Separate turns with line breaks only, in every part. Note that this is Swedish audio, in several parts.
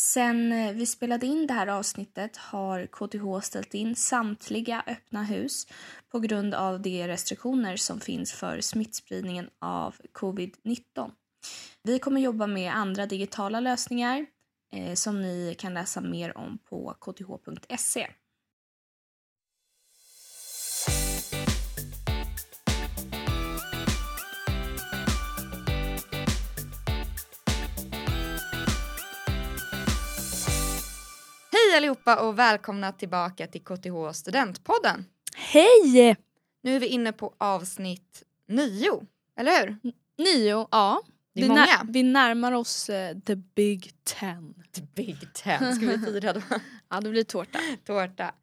Sen eh, vi spelade in det här avsnittet har KTH ställt in samtliga öppna hus på grund av de restriktioner som finns för smittspridningen av covid-19. Vi kommer jobba med andra digitala lösningar eh, som ni kan läsa mer om på kth.se.
Hej allihopa och välkomna tillbaka till KTH Studentpodden.
Hej!
Nu är vi inne på avsnitt nio, eller hur?
Nio, ja.
Det är
vi,
många.
vi närmar oss eh, the big ten.
The Big Ten ska vi fira då.
Ja, det blir tårta.
Tårta.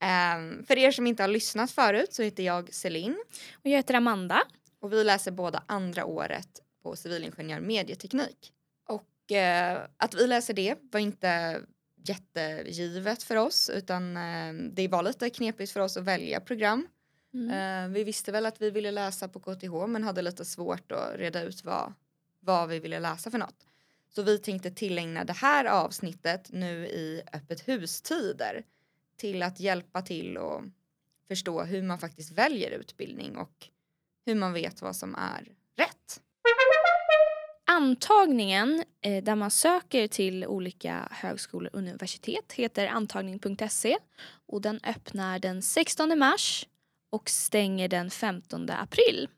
Ehm, för er som inte har lyssnat förut så heter jag Celine
Och jag heter Amanda.
och vi läser båda andra året på civilingenjör medieteknik. Och eh, att vi läser det var inte jättegivet för oss utan eh, det var lite knepigt för oss att välja program.
Mm.
Eh, vi visste väl att vi ville läsa på KTH men hade lite svårt att reda ut vad, vad vi ville läsa för något. Så vi tänkte tillägna det här avsnittet nu i öppet hustider till att hjälpa till och förstå hur man faktiskt väljer utbildning och hur man vet vad som är.
Antagningen eh, där man söker till olika högskolor och universitet heter antagning.se och den öppnar den 16 mars och stänger den 15 april.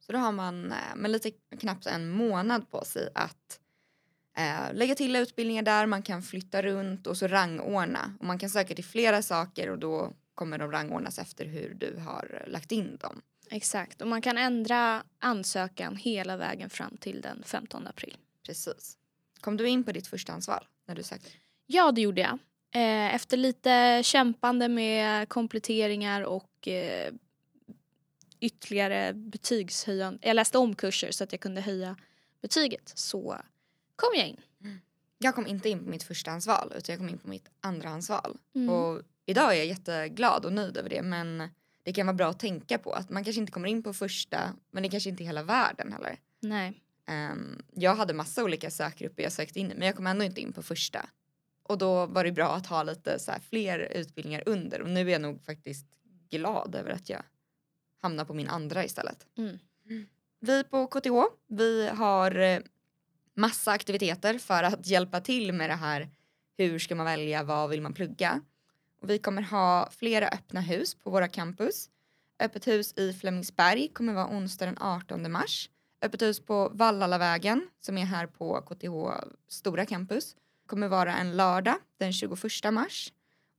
Så då har man eh, med lite knappt en månad på sig att eh, lägga till utbildningar där, man kan flytta runt och så rangordna. Och man kan söka till flera saker och då kommer de rangordnas efter hur du har eh, lagt in dem.
Exakt, och man kan ändra ansökan hela vägen fram till den 15 april.
Precis. Kom du in på ditt förstahandsval när du sökte?
Ja, det gjorde jag. Eh, Efter lite kämpande med kompletteringar och eh, ytterligare betygshöjande. Jag läste om kurser så att jag kunde höja betyget så kom jag in.
Jag kom inte in på mitt förstahandsval utan jag kom in på mitt andrahandsval.
Mm.
Och idag är jag jätteglad och nöjd över det men det kan vara bra att tänka på att man kanske inte kommer in på första men det kanske inte är hela världen heller.
Nej.
Ehm, jag hade massa olika sökgrupper jag sökte in i men jag kom ändå inte in på första. Och då var det bra att ha lite så fler utbildningar under och nu är jag nog faktiskt glad över att jag hamnar på min andra istället.
Mm.
Vi på KTH, vi har eh, massa aktiviteter för att hjälpa till med det här. Hur ska man välja? Vad vill man plugga? Och vi kommer ha flera öppna hus på våra campus. Öppet hus i Flemingsberg kommer vara onsdag den 18 mars. Öppet hus på Vallalavägen som är här på KTH stora campus kommer vara en lördag den 21 mars.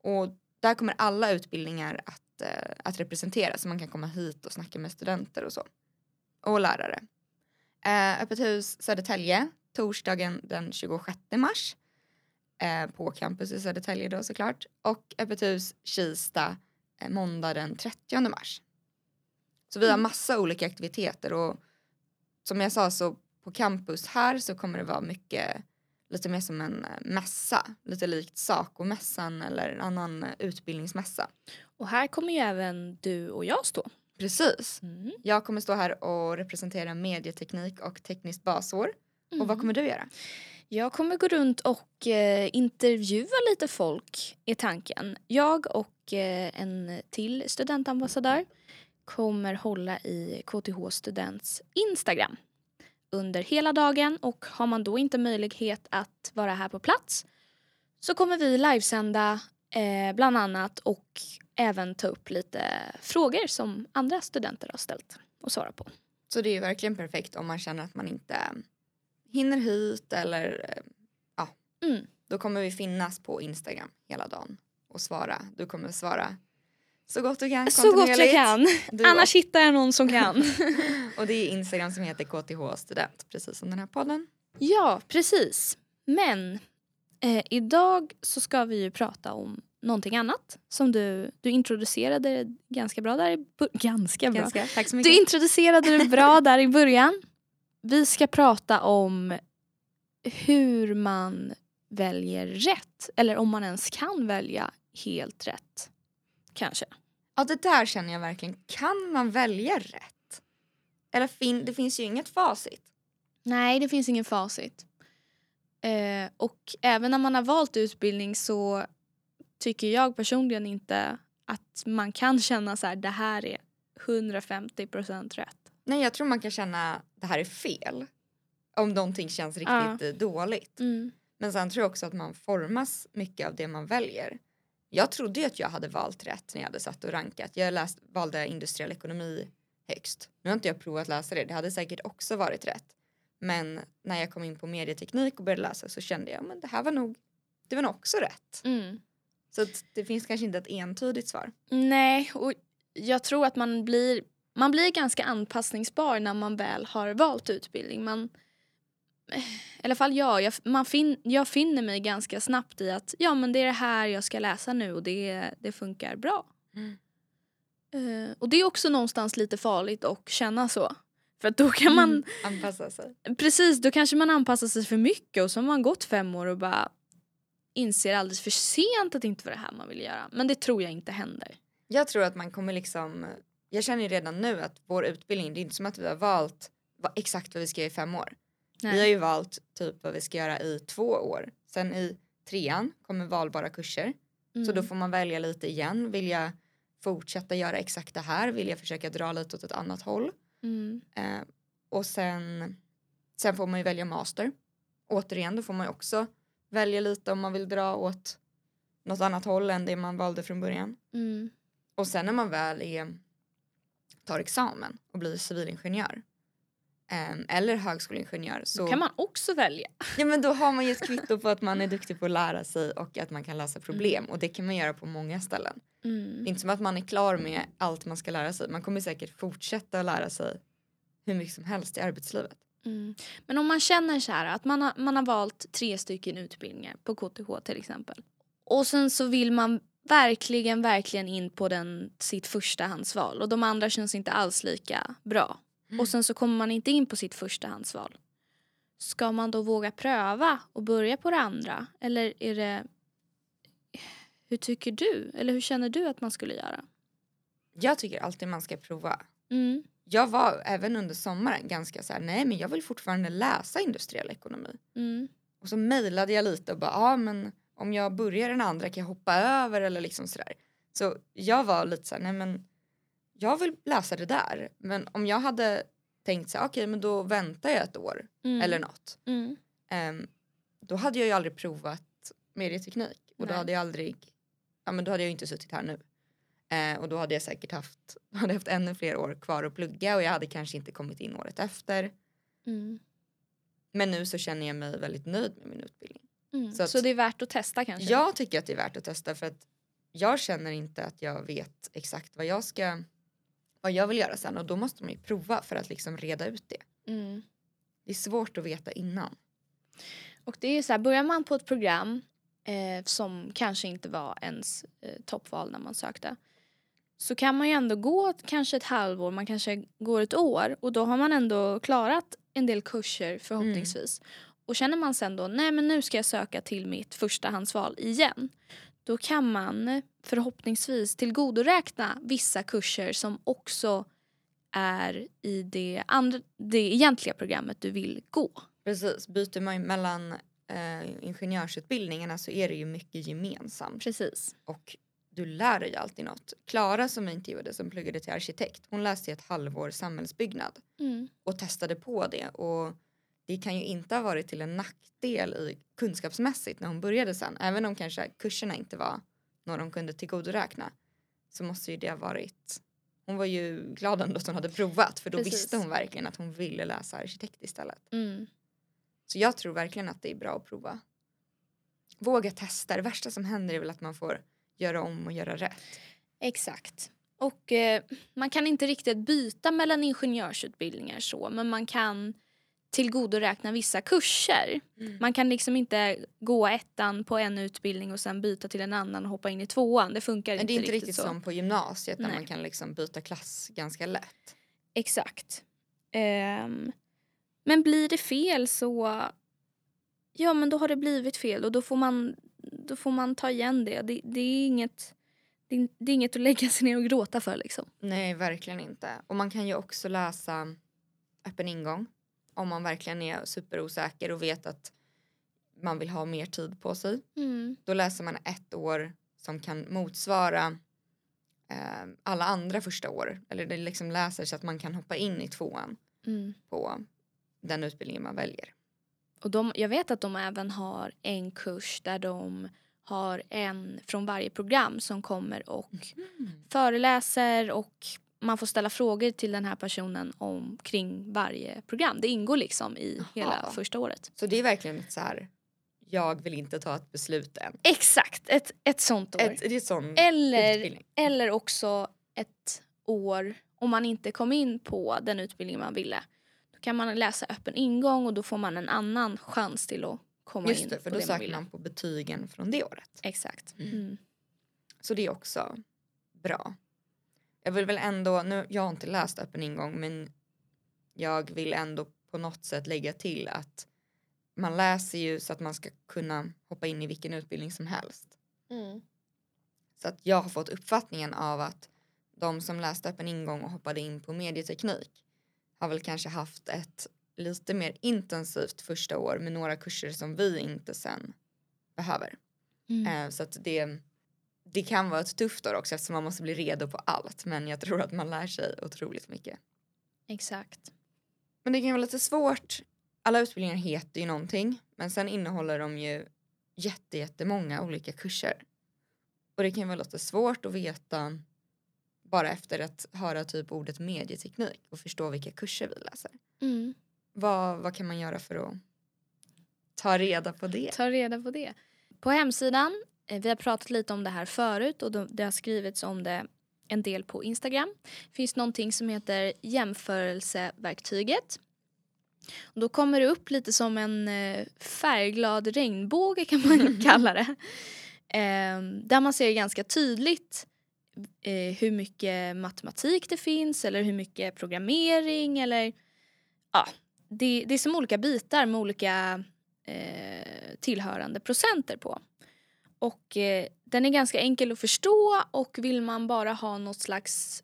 Och där kommer alla utbildningar att, eh, att representeras så man kan komma hit och snacka med studenter och så. Och lärare. Eh, öppet hus Södertälje torsdagen den 26 mars. Eh, på campus i Södertälje då såklart. Och öppet hus Kista eh, måndag den 30 mars. Så vi har
Mm.
massa olika aktiviteter och som jag sa så på campus här så kommer det vara mycket lite mer som en eh, mässa, lite likt Saco-mässan eller en annan eh, utbildningsmässa.
Och här kommer ju även du och jag stå.
Precis.
Mm.
Jag kommer stå här och representera medieteknik och tekniskt basår. Och vad
Mm.
kommer du göra?
Jag kommer gå runt och eh, intervjua lite folk i tanken. Jag och eh, en till studentambassadör kommer hålla i KTH Students Instagram under hela dagen och har man då inte möjlighet att vara här på plats så kommer vi livesända eh, bland annat och även ta upp lite frågor som andra studenter har ställt och svara på.
Så det är ju verkligen perfekt om man känner att man inte hinner hit eller eh, ja,
Mm.
då kommer vi finnas på Instagram hela dagen och svara. Du kommer svara så gott du kan
Så gott jag kan.
Du
Annars hittar jag någon som kan.
och det är Instagram som heter KTH student precis som den här podden.
Ja, precis. Men eh, idag så ska vi ju prata om någonting annat som du, du introducerade ganska bra där i bu- ganska bra.
Ganska. Tack så mycket.
Du introducerade det bra där i början. Vi ska prata om hur man väljer rätt eller om man ens kan välja helt rätt. Kanske.
Ja det där känner jag verkligen. Kan man välja rätt? Eller fin- det finns ju inget facit.
Nej, det finns ingen facit. Eh, och även när man har valt utbildning så tycker jag personligen inte att man kan känna så här, det här är 150 procent rätt.
Nej, jag tror man kan känna det här är fel. Om någonting känns riktigt
Ja.
eh, dåligt.
Mm.
Men sen tror jag också att man formas mycket av det man väljer. Jag trodde ju att jag hade valt rätt när jag hade satt och rankat. Jag läst, valde industriell ekonomi högst. Nu har inte jag provat läsa det, det hade säkert också varit rätt. Men när jag kom in på medieteknik och började läsa så kände jag men det här var nog, det var nog också rätt.
Mm.
Så att det finns kanske inte ett entydigt svar.
Nej, och jag tror att man blir, man blir ganska anpassningsbar när man väl har valt utbildning. Man, i alla fall jag, jag, man fin, jag finner mig ganska snabbt i att ja men det är det här jag ska läsa nu och det, det funkar bra.
Mm.
Eh, och det är också någonstans lite farligt att känna så. För då kan man,
Mm. Anpassa sig.
precis då kanske man anpassar sig för mycket och så har man gått fem år och bara inser alldeles för sent att det inte var det här man ville göra. Men det tror jag inte händer.
Jag tror att man kommer liksom, jag känner ju redan nu att vår utbildning, det är inte som att vi har valt vad, exakt vad vi ska göra i fem år. Vi har ju valt typ vad vi ska göra i två år. Sen i trean kommer valbara kurser. Så
Mm.
då får man välja lite igen. Vill jag fortsätta göra exakt det här? Vill jag försöka dra lite åt ett annat håll?
Mm.
Eh, och sen, sen får man ju välja master. Återigen, då får man ju också välja lite om man vill dra åt något annat håll än det man valde från början.
Mm.
Och sen när man väl är, tar examen och blir civilingenjör em, eller högskoleingenjör så
Då kan man också välja.
ja, men då har man ju ett kvitto på att man är duktig på att lära sig och att man kan lösa problem
Mm.
och det kan man göra på många ställen. Det är inte som att man är klar med allt man ska lära sig. Man kommer säkert fortsätta att lära sig hur mycket som helst i arbetslivet.
Mm. Men om man känner så här att man har, man har valt tre stycken utbildningar på KTH till exempel. Och sen så vill man verkligen, verkligen in på den, sitt förstahandsval och de andra känns inte alls lika bra. Och sen så kommer man inte in på sitt förstahandsval. Ska man då våga pröva och börja på det andra? Eller är det... Hur tycker du? Eller hur känner du att man skulle göra?
Jag tycker alltid man ska prova.
Mm.
Jag var även under sommaren ganska så här, nej men jag vill fortfarande läsa industriell ekonomi.
Mm.
Och så mejlade jag lite och bara, ja men om jag börjar den andra kan jag hoppa över eller liksom sådär. Så jag var lite så här, nej men jag vill läsa det där. Men om jag hade tänkt så här, okej men då väntar jag ett år
Mm.
eller något.
Mm.
Ehm, då hade jag ju aldrig provat medieteknik och då
Nej.
hade jag aldrig, ja men då hade jag ju inte suttit här nu. Eh, och då hade jag säkert haft, hade haft ännu fler år kvar att plugga och jag hade kanske inte kommit in året efter.
Mm.
Men nu så känner jag mig väldigt nöjd med min utbildning.
Mm.
Så
Så,
att-
det är värt att testa kanske?
Jag tycker att det är värt att testa för att jag känner inte att jag vet exakt vad jag ska, vad jag vill göra sen och då måste man ju prova för att liksom reda ut det.
Mm.
Det är svårt att veta innan.
Och det är så här, börjar man på ett program eh, som kanske inte var ens eh, toppval när man sökte så kan man ju ändå gå kanske ett halvår, man kanske går ett år och då har man ändå klarat en del kurser förhoppningsvis. Och känner man sen då, nej men nu ska jag söka till mitt förstahandsval igen. Då kan man förhoppningsvis tillgodoräkna vissa kurser som också är i det, andra, det egentliga programmet du vill gå.
Precis, byter man mellan eh, ingenjörsutbildningarna så är det ju mycket gemensamt
Precis.
och du lär dig alltid något. Klara som vi intervjuade som pluggade till arkitekt, hon läste i ett halvår samhällsbyggnad
Mm.
och testade på det och det kan ju inte ha varit till en nackdel i kunskapsmässigt när hon började sen. Även om kanske kurserna inte var några de kunde tillgodoräkna så måste ju det ha varit hon var ju glad ändå att hon hade provat för då
Precis.
visste hon verkligen att hon ville läsa arkitekt istället.
Mm.
Så jag tror verkligen att det är bra att prova. Våga testa. Det värsta som händer är väl att man får göra om och göra rätt.
Exakt. Och eh, man kan inte riktigt byta mellan ingenjörsutbildningar så, men man kan tillgodoräkna vissa kurser. Man kan liksom inte gå ettan på en utbildning och sen byta till en annan och hoppa in i tvåan. Det funkar
Men
inte,
det är inte
riktigt,
riktigt
så.
som på gymnasiet där
Nej.
man kan liksom byta klass ganska lätt.
Exakt. Ehm, men blir det fel så... Ja, men då har det blivit fel och då får man, då får man ta igen det. Det, det, är inget, det, det är inget att lägga sig ner och gråta för. Liksom.
Nej, verkligen inte. Och man kan ju också läsa öppen ingång om man verkligen är superosäker och vet att man vill ha mer tid på sig.
Mm.
Då läser man ett år som kan motsvara eh, alla andra första år. Eller det liksom läser så att man kan hoppa in i tvåan
Mm.
på den utbildningen man väljer.
Och de, jag vet att de även har en kurs där de har en från varje program som kommer och föreläser och man får ställa frågor till den här personen om, kring varje program. Det ingår liksom i hela första året.
Så det är verkligen ett så här, jag vill inte ta ett beslut än.
Exakt, ett, ett sånt år.
Ett, är sån
eller,
utbildning.
eller också ett år om man inte kom in på den utbildning man ville. Då kan man läsa öppen ingång och då får man en annan chans till att komma in
Just det, för
på
då
det man
söker
ville.
man på betygen från det året.
Exakt.
Mm.
Mm.
Så det är också bra. Jag vill väl ändå, nu, jag har inte läst öppen ingång men jag vill ändå på något sätt lägga till att man läser ju så att man ska kunna hoppa in i vilken utbildning som helst. Så att jag har fått uppfattningen av att de som läste öppen ingång och hoppade in på medieteknik har väl kanske haft ett lite mer intensivt första år med några kurser som vi inte sen behöver.
Mm.
Eh, så att det, det kan vara ett tufft år också eftersom man måste bli redo på allt men jag tror att man lär sig otroligt mycket.
Exakt.
Men det kan vara lite svårt. Alla utbildningar heter ju någonting men sen innehåller de ju jätte, jättemånga olika kurser. Och det kan vara lite svårt att veta bara efter att höra typ ordet medieteknik och förstå vilka kurser vi läser.
Mm.
Vad, vad kan man göra för att ta reda på det?
Ta reda på det. På hemsidan, vi har pratat lite om det här förut och de- det har skrivits om det en del på Instagram. finns någonting som heter jämförelseverktyget. Då kommer det upp lite som en eh, färgglad regnbåge kan man kalla det. Eh, där man ser ganska tydligt eh, hur mycket matematik det finns eller hur mycket programmering eller ja, det, det är som olika bitar med olika eh, tillhörande procenter på. Och eh, den är ganska enkel att förstå och vill man bara ha något slags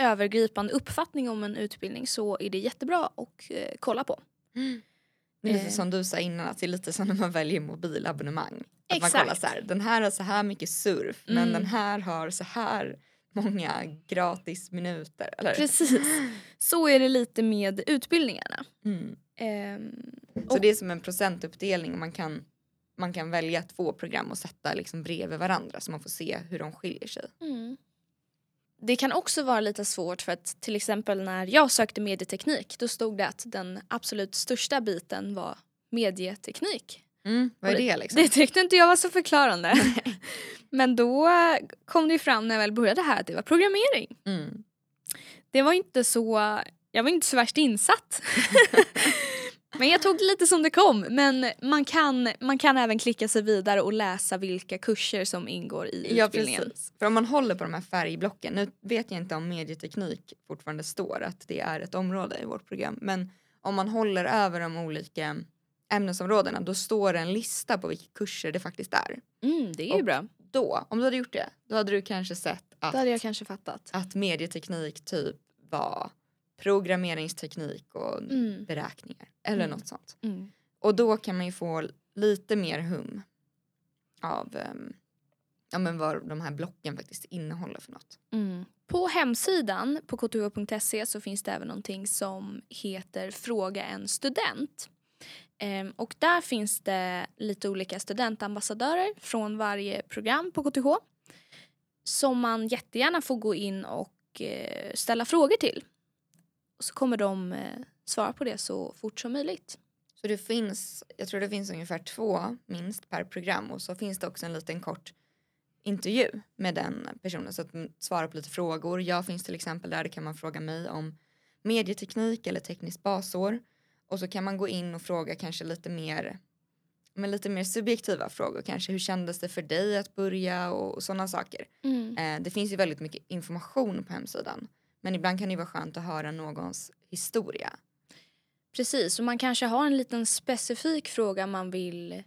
övergripande uppfattning om en utbildning så är det jättebra att eh, kolla på.
Det är lite
Eh.
som du sa innan att det är lite som när man väljer mobilabonnemang. Att man
Exakt.
kollar så här, den här har så här mycket surf men
Mm.
den här har så här många gratis minuter. Eller?
Precis. Så är det lite med utbildningarna.
Mm.
Ehm,
Så
Och-
det är som en procentuppdelning och man kan, man kan välja två program och sätta liksom bredvid varandra så man får se hur de skiljer sig.
Mm. Det kan också vara lite svårt för att till exempel när jag sökte medieteknik då stod det att den absolut största biten var medieteknik.
Mm. Vad är
Och
det liksom?
Det tyckte inte jag var så förklarande. Men då kom det ju fram när jag väl började här att det var programmering.
Mm.
Det var inte så, jag var inte så värst insatt. Men jag tog lite som det kom. Men man kan, man kan även klicka sig vidare och läsa vilka kurser som ingår i
Ja
utbildningen.
precis. För om man håller på de här färgblocken, nu vet jag inte om medieteknik fortfarande står att det är ett område i vårt program, men om man håller över de olika ämnesområdena då står det en lista på vilka kurser det faktiskt är.
Mm, det är ju
Och-
bra.
Då, om du hade gjort det, då hade du kanske sett att,
Det hade jag kanske fattat.
att medieteknik typ var programmeringsteknik och
Mm.
beräkningar eller
Mm.
något sånt.
Mm.
Och då kan man ju få lite mer hum av ehm, ja, men vad de här blocken faktiskt innehåller för något.
Mm. På hemsidan på kth.se så finns det även någonting som heter Fråga en student. Ehm, och där finns det lite olika studentambassadörer från varje program på KTH som man jättegärna får gå in och eh, ställa frågor till. Och så kommer de eh, svara på det så fort som möjligt.
Så det finns, jag tror det finns ungefär två minst per program. Och så finns det också en liten kort intervju med den personen. Så att man svarar på lite frågor. Jag finns till exempel där, det kan man fråga mig om medieteknik eller tekniskt basår. Och så kan man gå in och fråga kanske lite mer men lite mer subjektiva frågor. Kanske hur kändes det för dig att börja? Och, och sådana saker. Eh, det finns ju väldigt mycket information på hemsidan men ibland kan det vara skönt att höra någons historia.
Precis, och man kanske har en liten specifik fråga man vill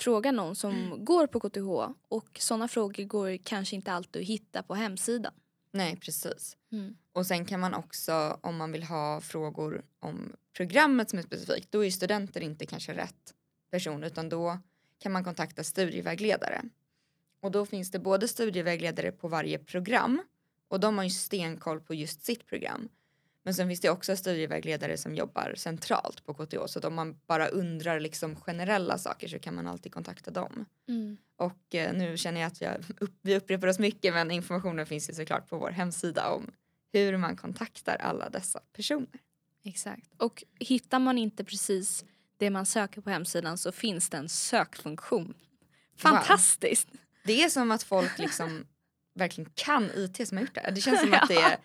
fråga någon som går på KTH och sådana frågor går kanske inte alltid att hitta på hemsidan.
Nej precis.
Mm.
Och sen kan man också om man vill ha frågor om programmet som är specifikt då är studenter inte kanske rätt person utan då kan man kontakta studievägledare. Och då finns det både studievägledare på varje program och de har ju stenkoll på just sitt program. Men sen finns det också studievägledare som jobbar centralt på KTH så att om man bara undrar liksom generella saker så kan man alltid kontakta dem.
Mm.
Och eh, nu känner jag att jag upp, vi upprepar oss mycket men informationen finns ju såklart på vår hemsida om hur man kontaktar alla dessa personer.
Exakt. Och hittar man inte precis det man söker på hemsidan så finns det en sökfunktion. Fantastiskt!
Det är som att folk liksom verkligen kan IT som har gjort det. Det känns som att det är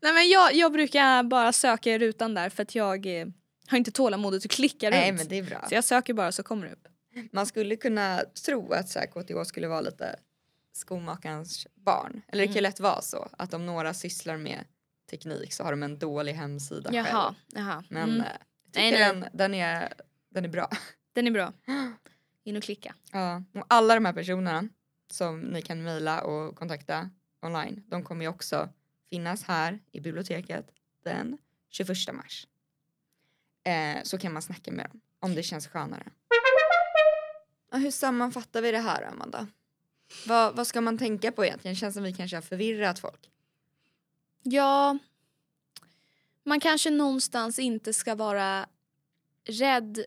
Nej men jag, jag brukar bara söka i rutan där för att jag eh, har inte tålamodet att klicka
Nej
runt.
men det är bra.
Så jag söker bara så kommer det upp.
Man skulle kunna tro att så här, KTH skulle vara lite skomakarens barn. Eller det kan ju
Mm.
lätt vara så att om några sysslar med teknik så har de en dålig hemsida
Jaha,
själv.
jaha.
Men
Mm.
eh, jag
Nej,
tycker
nej.
Den, den, är, den är bra.
Den är bra. In och klicka.
Ja. Och alla de här personerna som ni kan mejla och kontakta online, de kommer ju också finnas här i biblioteket den 21 mars. Eh, så kan man snacka med dem om det känns skönare. Ja, hur sammanfattar vi det här Amanda? Vad, vad ska man tänka på egentligen? Känns som vi kanske har förvirrat folk.
Ja, man kanske någonstans inte ska vara rädd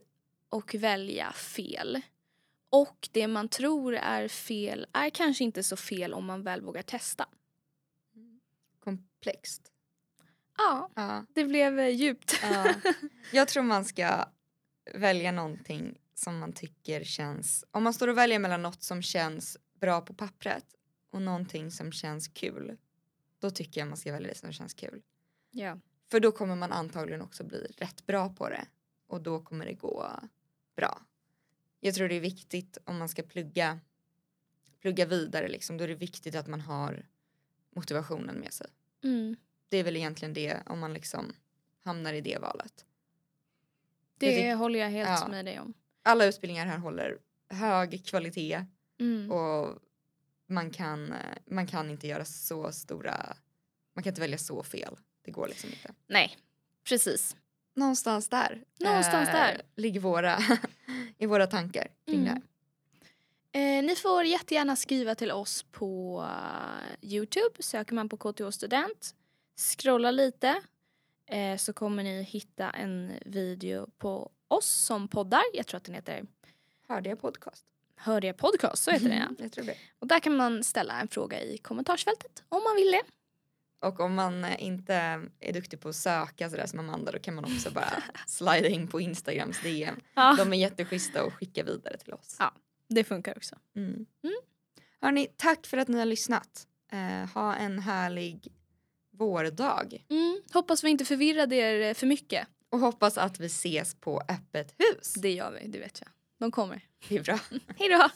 och välja fel. Och det man tror är fel är kanske inte så fel om man väl vågar testa.
Komplext.
Ja,
Ja.
det blev eh, djupt.
Ja. Jag tror man ska välja någonting som man tycker känns... Om man står och väljer mellan något som känns bra på pappret och någonting som känns kul, då tycker jag man ska välja det som känns kul.
Ja.
För då kommer man antagligen också bli rätt bra på det och då kommer det gå bra. Jag tror det är viktigt om man ska plugga, plugga vidare liksom, då är det viktigt att man har motivationen med sig.
Mm.
Det är väl egentligen det om man liksom hamnar i det valet.
Det
Jag
håller jag helt
Ja.
med dig om.
alla utbildningar här håller hög kvalitet
Mm.
och man kan, eh, man kan inte göra så stora, man kan inte välja så fel. Det går liksom inte.
Nej, precis.
Någonstans där,
Någonstans där.
ligger våra, i våra tankar kring
Mm.
det här.
Eh, ni får jättegärna skriva till oss på eh, Youtube. Söker man på KTH student, scrolla lite eh, så kommer ni hitta en video på oss som poddar. Jag tror att den heter
Hörde jag podcast?
Hörde jag podcast, så heter den ja.
jag tror det.
Och där kan man ställa en fråga i kommentarsfältet om man vill det.
Och om man eh, inte är duktig på att söka sådär som Amanda då kan man också bara slida in på Instagrams DM.
Ja,
De är jätteschyssta och skicka vidare till oss.
Ja. det funkar också.
Mm.
Mm.
Hörni, tack för att ni har lyssnat. Eh, ha en härlig vårdag.
Mm, hoppas vi inte förvirrade er eh, för mycket.
Och hoppas att vi ses på öppet hus.
Det gör vi, det vet jag. De kommer.
Det är bra.
Hej då!